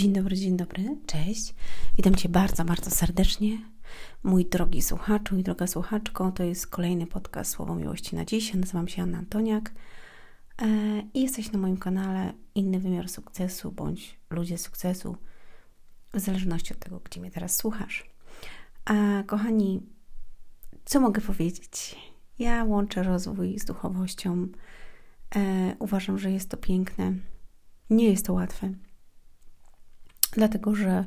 Dzień dobry, dzień dobry, cześć. Witam Cię bardzo, bardzo serdecznie. Mój drogi słuchaczu i droga słuchaczko, to jest kolejny podcast Słowo Miłości na dziś. Nazywam się Anna Antoniak e, i jesteś na moim kanale Inny Wymiar Sukcesu bądź Ludzie Sukcesu, w zależności od tego, gdzie mnie teraz słuchasz. A kochani, co mogę powiedzieć? Ja łączę rozwój z duchowością. E, uważam, że jest to piękne. Nie jest to łatwe dlatego że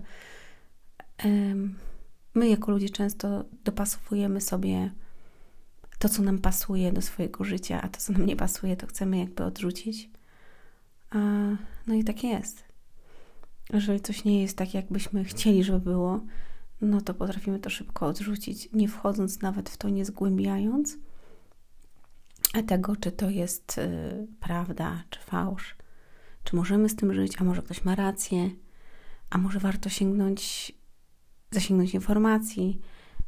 my jako ludzie często dopasowujemy sobie to, co nam pasuje do swojego życia, a to, co nam nie pasuje, to chcemy jakby odrzucić. No i tak jest. Jeżeli coś nie jest tak, jakbyśmy chcieli, żeby było, no to potrafimy to szybko odrzucić, nie wchodząc nawet w to, nie zgłębiając tego, czy to jest y, prawda, czy fałsz, czy możemy z tym żyć, a może ktoś ma rację, a może warto sięgnąć, zasięgnąć informacji,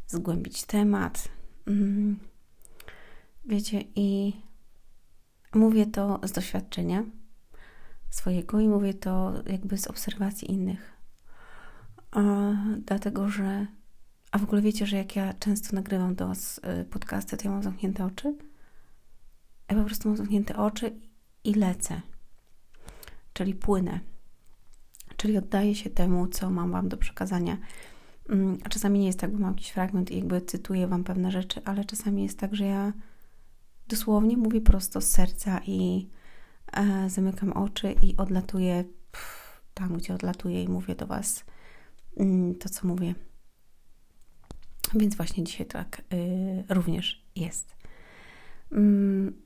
zgłębić temat. Mm. Wiecie, i mówię to z doświadczenia swojego i mówię to jakby z obserwacji innych. A, dlatego, że. A w ogóle wiecie, że jak ja często nagrywam do Was y, podcasty, to ja mam zamknięte oczy. Ja po prostu mam zamknięte oczy i lecę. Czyli płynę czyli oddaję się temu, co mam Wam do przekazania. Mm, a czasami nie jest tak, bo mam jakiś fragment i jakby cytuję Wam pewne rzeczy, ale czasami jest tak, że ja dosłownie mówię prosto z serca i e, zamykam oczy i odlatuję pff, tam, gdzie odlatuję i mówię do Was mm, to, co mówię. Więc właśnie dzisiaj tak y, również jest. Mm,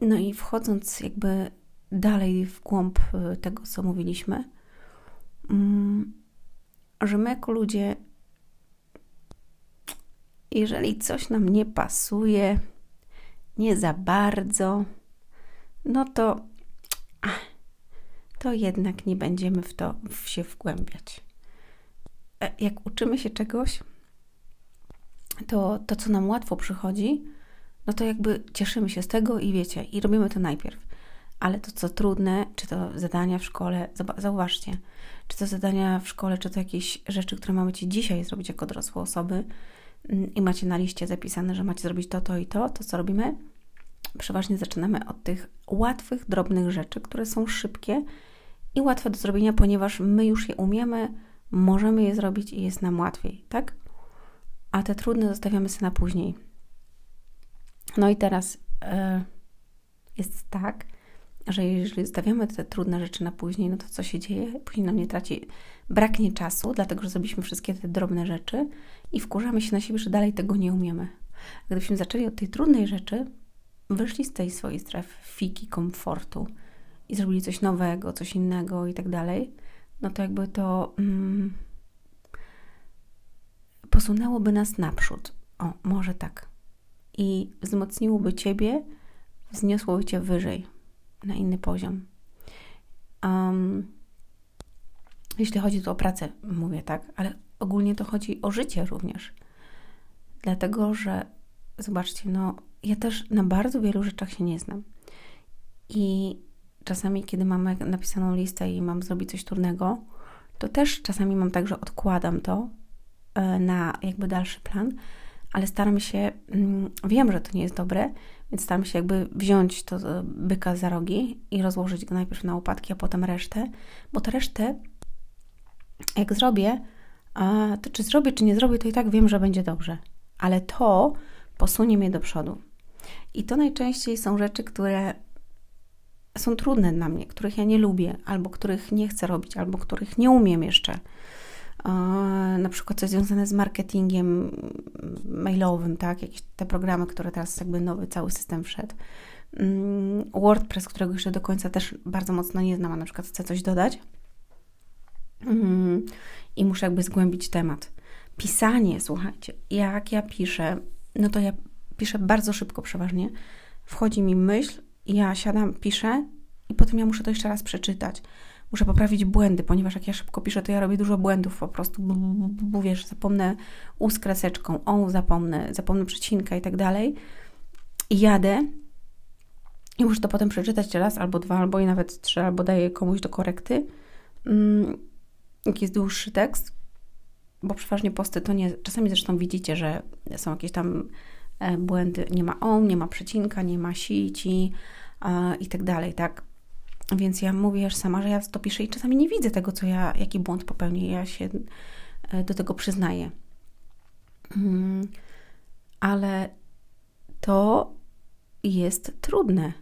no i wchodząc jakby dalej w głąb y, tego, co mówiliśmy, że my jako ludzie, jeżeli coś nam nie pasuje, nie za bardzo, no to to jednak nie będziemy w to się wgłębiać. E, jak uczymy się czegoś, to to, co nam łatwo przychodzi, no to jakby cieszymy się z tego i wiecie, i robimy to najpierw. Ale to, co trudne, czy to zadania w szkole, zauważcie, czy to zadania w szkole, czy to jakieś rzeczy, które mamy Ci dzisiaj zrobić jako dorosłe osoby mm, i macie na liście zapisane, że macie zrobić to, to i to, to co robimy? Przeważnie zaczynamy od tych łatwych, drobnych rzeczy, które są szybkie i łatwe do zrobienia, ponieważ my już je umiemy, możemy je zrobić i jest nam łatwiej, tak? A te trudne zostawiamy sobie na później. No i teraz yy, jest tak, że jeżeli stawiamy te trudne rzeczy na później, no to co się dzieje? Później nam nie traci, braknie czasu, dlatego że zrobiliśmy wszystkie te drobne rzeczy i wkurzamy się na siebie, że dalej tego nie umiemy. Gdybyśmy zaczęli od tej trudnej rzeczy, wyszli z tej swojej strefy fiki, komfortu i zrobili coś nowego, coś innego i tak dalej, no to jakby to mm, posunęłoby nas naprzód. O, może tak. I wzmocniłoby Ciebie, wzniosłoby Cię wyżej na inny poziom. Um, jeśli chodzi tu o pracę, mówię tak, ale ogólnie to chodzi o życie również. Dlatego, że zobaczcie, no ja też na bardzo wielu rzeczach się nie znam. I czasami, kiedy mam napisaną listę i mam zrobić coś trudnego, to też czasami mam tak, że odkładam to e, na jakby dalszy plan, ale staram się, mm, wiem, że to nie jest dobre, więc staram się jakby wziąć to byka za rogi i rozłożyć go najpierw na łopatki, a potem resztę, bo tę resztę, jak zrobię, to czy zrobię, czy nie zrobię, to i tak wiem, że będzie dobrze. Ale to posunie mnie do przodu. I to najczęściej są rzeczy, które są trudne dla mnie, których ja nie lubię, albo których nie chcę robić, albo których nie umiem jeszcze na przykład coś związane z marketingiem mailowym, tak, jakieś te programy, które teraz jakby nowy cały system wszedł. Mm, WordPress, którego jeszcze do końca też bardzo mocno nie znam, a na przykład chcę coś dodać mm, i muszę jakby zgłębić temat. Pisanie, słuchajcie, jak ja piszę, no to ja piszę bardzo szybko przeważnie. Wchodzi mi myśl, ja siadam, piszę i potem ja muszę to jeszcze raz przeczytać muszę poprawić błędy, ponieważ jak ja szybko piszę, to ja robię dużo błędów po prostu, bo, bo, bo wiesz, zapomnę u z kreseczką, o zapomnę, zapomnę przecinka i tak dalej. I jadę i muszę to potem przeczytać raz, albo dwa, albo i nawet trzy, albo daję komuś do korekty. mm, jest dłuższy tekst, bo przeważnie posty to nie, czasami zresztą widzicie, że są jakieś tam e, błędy, nie ma on, nie ma przecinka, nie ma sici i tak dalej, tak? Więc ja mówię sama, że ja to piszę i czasami nie widzę tego, co ja, jaki błąd popełnię. Ja się e, do tego przyznaję. Mm, ale to jest trudne.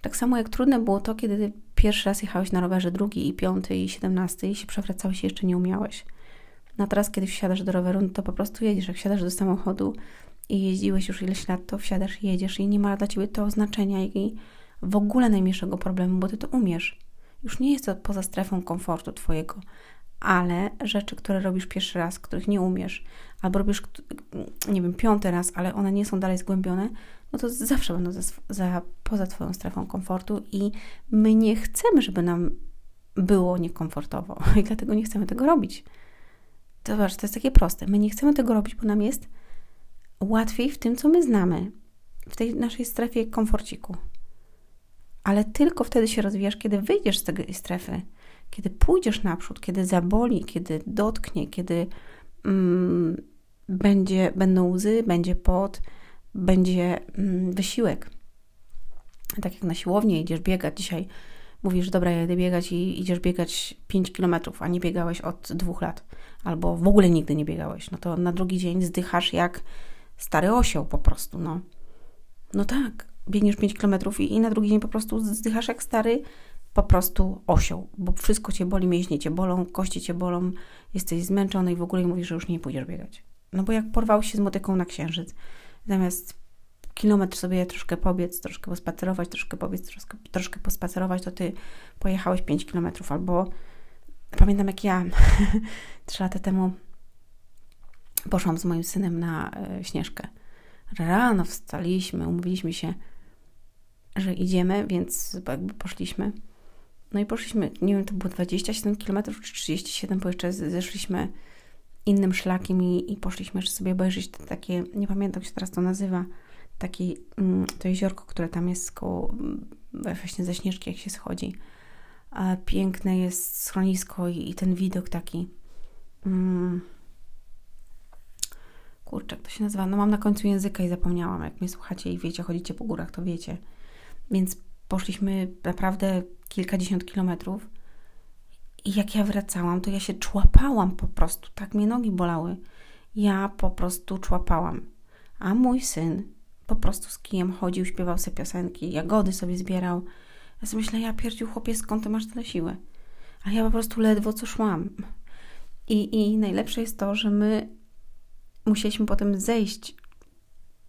Tak samo jak trudne było to, kiedy pierwszy raz jechałeś na rowerze, drugi i piąty i siedemnasty i się przewracałeś i jeszcze nie umiałeś. No teraz, kiedy wsiadasz do roweru, no to po prostu jedziesz. Jak wsiadasz do samochodu i jeździłeś już ileś lat, to wsiadasz i jedziesz i nie ma dla Ciebie to znaczenia i w ogóle najmniejszego problemu, bo Ty to umiesz. Już nie jest to poza strefą komfortu Twojego, ale rzeczy, które robisz pierwszy raz, których nie umiesz, albo robisz, nie wiem, piąty raz, ale one nie są dalej zgłębione, no to zawsze będą za, za, poza Twoją strefą komfortu i my nie chcemy, żeby nam było niekomfortowo i dlatego nie chcemy tego robić. Zobacz, to jest takie proste. My nie chcemy tego robić, bo nam jest łatwiej w tym, co my znamy, w tej naszej strefie komforciku. Ale tylko wtedy się rozwijasz, kiedy wyjdziesz z tej strefy, kiedy pójdziesz naprzód, kiedy zaboli, kiedy dotknie, kiedy mm, będzie, będą łzy, będzie pot, będzie mm, wysiłek. Tak jak na siłownię idziesz biegać. Dzisiaj, mówisz, dobra, ja idę biegać i idziesz biegać 5 kilometrów, a nie biegałeś od dwóch lat, albo w ogóle nigdy nie biegałeś, no to na drugi dzień zdychasz jak stary osioł po prostu, no. No tak, biegniesz 5 kilometrów i, i na drugi dzień po prostu zdychasz jak stary po prostu osioł, bo wszystko cię boli, mięśnie cię bolą, kości cię bolą, jesteś zmęczony i w ogóle mówisz, że już nie pójdziesz biegać. No bo jak porwał się z motyką na księżyc, zamiast kilometr sobie troszkę pobiec, troszkę pospacerować, troszkę pobiec, troszkę, troszkę pospacerować, to ty pojechałeś 5 kilometrów. Albo pamiętam jak ja trzy lata temu poszłam z moim synem na y, Śnieżkę. Rano wstaliśmy, umówiliśmy się, że idziemy, więc jakby poszliśmy. No i poszliśmy, nie wiem, to było 27 km czy 37, bo jeszcze zeszliśmy innym szlakiem i, i poszliśmy jeszcze sobie obejrzeć te takie, nie pamiętam jak się teraz to nazywa, taki, mm, to jeziorko, które tam jest koło, mm, właśnie ze Śnieżki, jak się schodzi. A piękne jest schronisko i, i ten widok taki. Mm, kurczę, jak to się nazywa? No mam na końcu języka i zapomniałam. Jak mnie słuchacie i wiecie, chodzicie po górach, to wiecie. Więc poszliśmy naprawdę kilkadziesiąt kilometrów. I jak ja wracałam, to ja się człapałam po prostu. Tak mnie nogi bolały. Ja po prostu człapałam. A mój syn po prostu z kijem chodził, śpiewał sobie piosenki, jagody sobie zbierał. Ja sobie myślę, ja pierdził chłopie, skąd ty masz tyle siły? A ja po prostu ledwo co szłam. I, I najlepsze jest to, że my musieliśmy potem zejść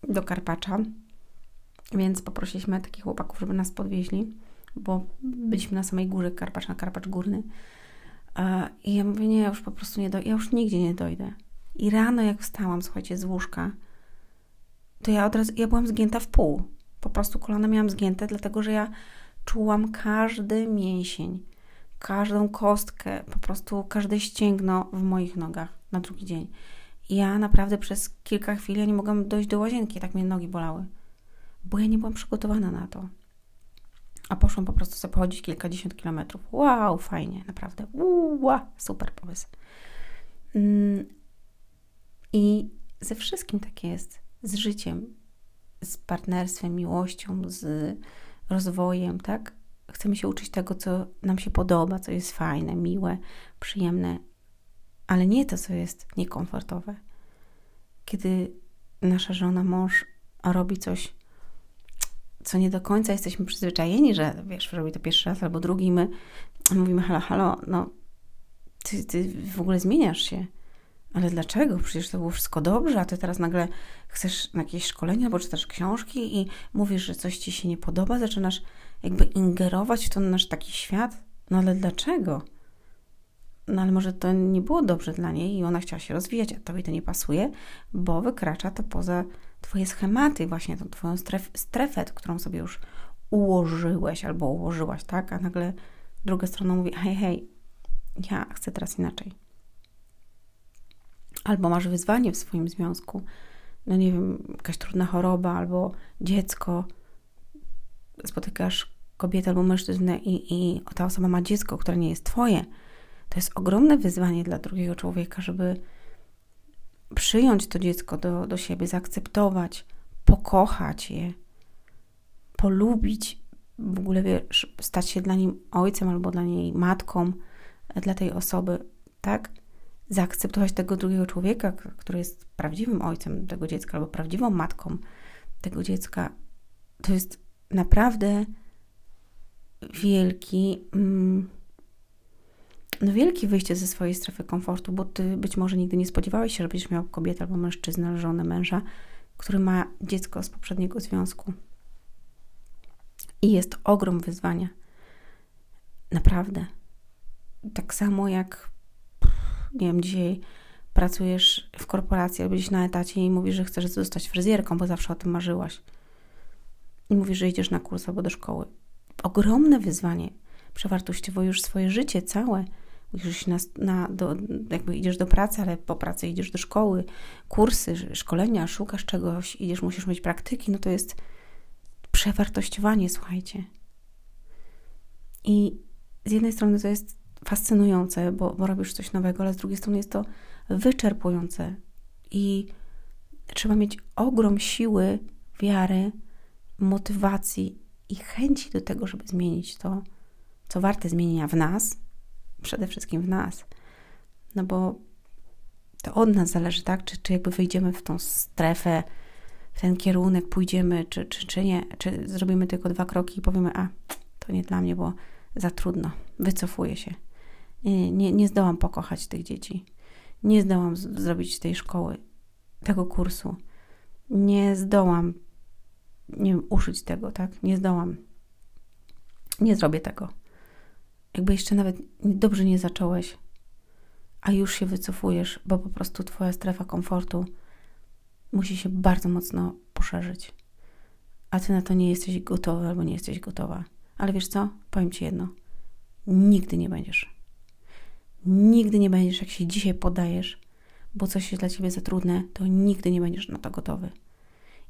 do Karpacza, więc poprosiliśmy takich chłopaków, żeby nas podwieźli, bo byliśmy na samej górze Karpacz, na Karpacz Górny. I ja mówię, nie, ja już po prostu nie dojdę, ja już nigdzie nie dojdę. I rano jak wstałam, słuchajcie, z łóżka, to ja od razu, ja byłam zgięta w pół. Po prostu kolana miałam zgięte, dlatego że ja czułam każdy mięsień, każdą kostkę, po prostu każde ścięgno w moich nogach na drugi dzień. I ja naprawdę przez kilka chwil ja nie mogłam dojść do łazienki, tak mnie nogi bolały, bo ja nie byłam przygotowana na to. A poszłam po prostu sobie pochodzić kilkadziesiąt kilometrów. Wow, fajnie, naprawdę. Wow, super pomysł. Mm, I ze wszystkim tak jest z życiem, z partnerstwem, miłością, z rozwojem, tak? Chcemy się uczyć tego, co nam się podoba, co jest fajne, miłe, przyjemne, ale nie to, co jest niekomfortowe. Kiedy nasza żona, mąż robi coś, co nie do końca jesteśmy przyzwyczajeni, że wiesz, robi to pierwszy raz albo drugi, my mówimy, halo, halo, no ty, ty w ogóle zmieniasz się ale dlaczego? Przecież to było wszystko dobrze, a ty teraz nagle chcesz na jakieś szkolenia albo czytasz książki i mówisz, że coś ci się nie podoba, zaczynasz jakby ingerować w ten nasz taki świat. No ale dlaczego? No ale może to nie było dobrze dla niej i ona chciała się rozwijać, a tobie to nie pasuje, bo wykracza to poza twoje schematy, właśnie tą twoją stref, strefę, którą sobie już ułożyłeś albo ułożyłaś, tak? A nagle druga strona mówi, hej, hej, ja chcę teraz inaczej. Albo masz wyzwanie w swoim związku, no nie wiem, jakaś trudna choroba, albo dziecko, spotykasz kobietę albo mężczyznę i, i ta osoba ma dziecko, które nie jest twoje, to jest ogromne wyzwanie dla drugiego człowieka, żeby przyjąć to dziecko do, do siebie, zaakceptować, pokochać je, polubić, w ogóle wiesz, stać się dla nim ojcem albo dla niej matką, dla tej osoby, tak? Zaakceptować tego drugiego człowieka, który jest prawdziwym ojcem tego dziecka albo prawdziwą matką tego dziecka, to jest naprawdę wielki, mm, no wielkie wyjście ze swojej strefy komfortu, bo ty być może nigdy nie spodziewałeś się, że będziesz miał kobietę albo mężczyznę, żonę, męża, który ma dziecko z poprzedniego związku. I jest ogrom wyzwania. Naprawdę. Tak samo jak, nie wiem, dzisiaj pracujesz w korporacji albo gdzieś na etacie i mówisz, że chcesz zostać fryzjerką, bo zawsze o tym marzyłaś. I mówisz, że idziesz na kurs albo do szkoły. Ogromne wyzwanie. Przewartościowujesz swoje życie całe. Musisz na, na, do, jakby idziesz do pracy, ale po pracy idziesz do szkoły, kursy, szkolenia, szukasz czegoś, idziesz, musisz mieć praktyki, no to jest przewartościowanie, słuchajcie. I z jednej strony to jest fascynujące, bo, bo robisz coś nowego, ale z drugiej strony jest to wyczerpujące i trzeba mieć ogrom siły, wiary, motywacji i chęci do tego, żeby zmienić to, co warte zmienienia w nas, przede wszystkim w nas. No bo to od nas zależy, tak? Czy, czy jakby wyjdziemy w tą strefę, w ten kierunek, pójdziemy, czy, czy, czy nie, czy zrobimy tylko dwa kroki i powiemy, a to nie dla mnie, bo za trudno, wycofuję się. Nie, nie, nie zdołam pokochać tych dzieci. Nie zdołam z- zrobić tej szkoły, tego kursu. Nie zdołam, nie wiem, uszyć tego, tak? Nie zdołam. Nie zrobię tego. Jakby jeszcze nawet dobrze nie zacząłeś, a już się wycofujesz, bo po prostu Twoja strefa komfortu musi się bardzo mocno poszerzyć. A Ty na to nie jesteś gotowy albo nie jesteś gotowa. Ale wiesz co? Powiem Ci jedno. Nigdy nie będziesz. Nigdy nie będziesz, jak się dzisiaj podajesz, bo coś jest dla ciebie za trudne, to nigdy nie będziesz na to gotowy.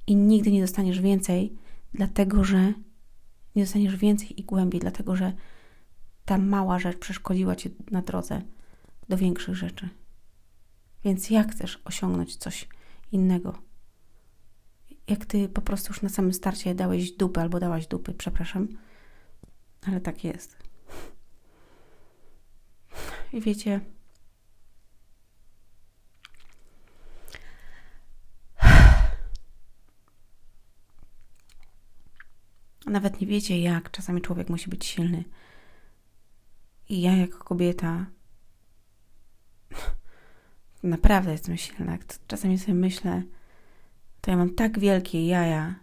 I nigdy nie dostaniesz więcej, dlatego że nie dostaniesz więcej i głębiej, dlatego że ta mała rzecz przeszkodziła ci na drodze do większych rzeczy. Więc jak chcesz osiągnąć coś innego? Jak ty po prostu już na samym starcie dałeś dupy albo dałaś dupy, przepraszam, ale tak jest. I wiecie, nawet nie wiecie, jak czasami człowiek musi być silny. I ja, jako kobieta, naprawdę jestem silna. Czasami sobie myślę, to ja mam tak wielkie jaja,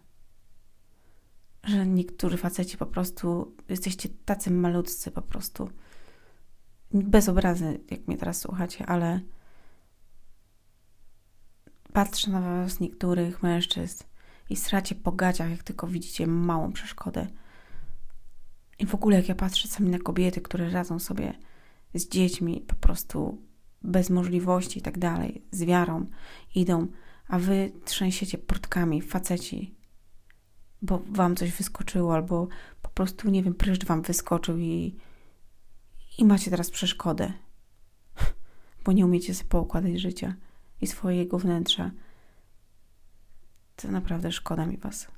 że niektórzy faceci po prostu jesteście tacy malutcy po prostu bez obrazy, jak mnie teraz słuchacie, ale patrzę na was niektórych mężczyzn i stracie po gaciach, jak tylko widzicie małą przeszkodę. I w ogóle jak ja patrzę sami na kobiety, które radzą sobie z dziećmi po prostu bez możliwości i tak dalej, z wiarą idą, a wy trzęsiecie portkami, faceci, bo wam coś wyskoczyło, albo po prostu, nie wiem, pryszcz wam wyskoczył i i macie teraz przeszkodę, bo nie umiecie sobie poukładać życia i swojego wnętrza. To naprawdę szkoda mi was.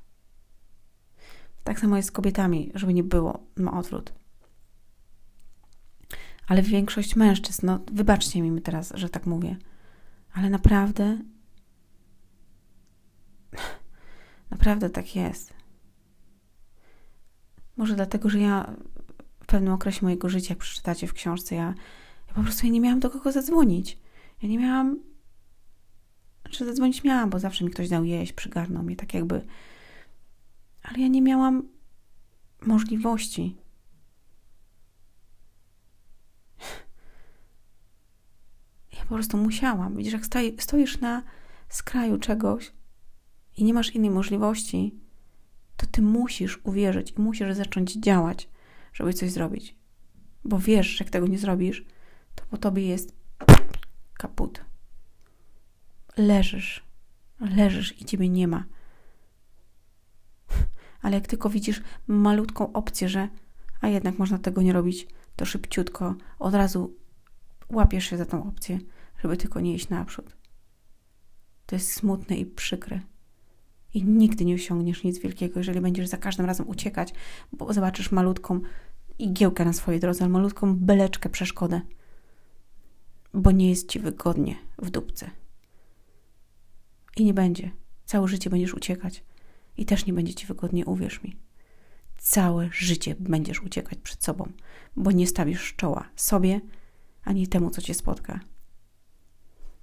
Tak samo jest z kobietami, żeby nie było, ma odwrót. Ale większość mężczyzn, no wybaczcie mi teraz, że tak mówię, ale naprawdę, naprawdę tak jest. Może dlatego, że ja w pewnym okresie mojego życia, jak przeczytacie w książce, ja, ja po prostu ja nie miałam do kogo zadzwonić. Ja nie miałam. Znaczy, zadzwonić miałam, bo zawsze mi ktoś dał jeść, przygarnął mnie, tak jakby. Ale ja nie miałam możliwości. Ja po prostu musiałam. Widzisz, jak stoi, stoisz na skraju czegoś i nie masz innej możliwości, to ty musisz uwierzyć i musisz zacząć działać żeby coś zrobić. Bo wiesz, że jak tego nie zrobisz, to po tobie jest kaput. Leżysz, leżysz i ciebie nie ma. Ale jak tylko widzisz malutką opcję, że a jednak można tego nie robić, to szybciutko od razu łapiesz się za tą opcję, żeby tylko nie iść naprzód. To jest smutne i przykre. I nigdy nie osiągniesz nic wielkiego, jeżeli będziesz za każdym razem uciekać, bo zobaczysz malutką igiełkę na swojej drodze, malutką beleczkę, przeszkodę, bo nie jest ci wygodnie w dupce. I nie będzie. Całe życie będziesz uciekać. I też nie będzie ci wygodnie, uwierz mi. Całe życie będziesz uciekać przed sobą, bo nie stawisz czoła sobie ani temu, co cię spotka.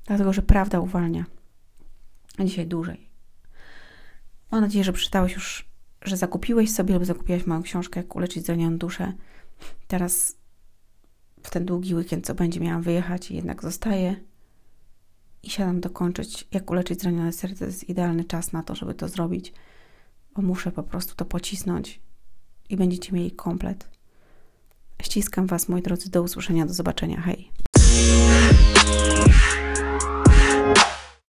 Dlatego, że prawda uwalnia. A dzisiaj dłużej. Mam nadzieję, że przeczytałeś już, że zakupiłeś sobie lub zakupiłaś moją książkę, jak uleczyć zranioną duszę. Teraz w ten długi weekend, co będzie, miałam wyjechać i jednak zostaję i siadam dokończyć, jak uleczyć zranione serce. To jest idealny czas na to, żeby to zrobić, bo muszę po prostu to pocisnąć i będziecie mieli komplet. Ściskam Was, moi drodzy, do usłyszenia, do zobaczenia. Hej!